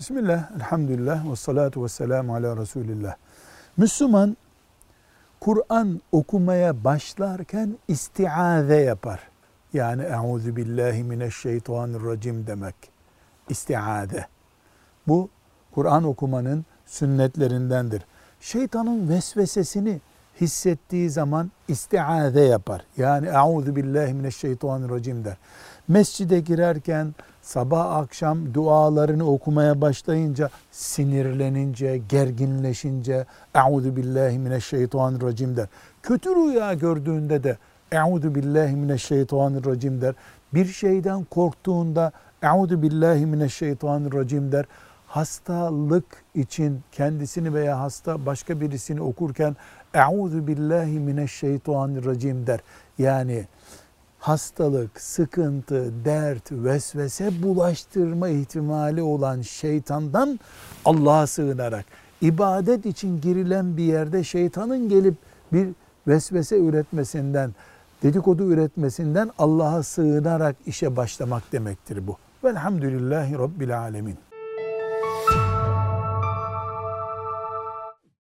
Bismillah, elhamdülillah ve salatu ve selamu ala Resulillah. Müslüman Kur'an okumaya başlarken istiaze yapar. Yani euzu billahi mineşşeytanirracim demek. İstiaze. Bu Kur'an okumanın sünnetlerindendir. Şeytanın vesvesesini hissettiği zaman istiaze yapar. Yani euzu billahi mineşşeytanirracim der. Mescide girerken sabah akşam dualarını okumaya başlayınca sinirlenince, gerginleşince Euzu billahi mineşşeytanirracim der. Kötü rüya gördüğünde de Euzu billahi mineşşeytanirracim der. Bir şeyden korktuğunda Euzu billahi mineşşeytanirracim der. Hastalık için kendisini veya hasta başka birisini okurken Euzu billahi mineşşeytanirracim der. Yani hastalık, sıkıntı, dert, vesvese bulaştırma ihtimali olan şeytandan Allah'a sığınarak ibadet için girilen bir yerde şeytanın gelip bir vesvese üretmesinden, dedikodu üretmesinden Allah'a sığınarak işe başlamak demektir bu. Velhamdülillahi Rabbil Alemin.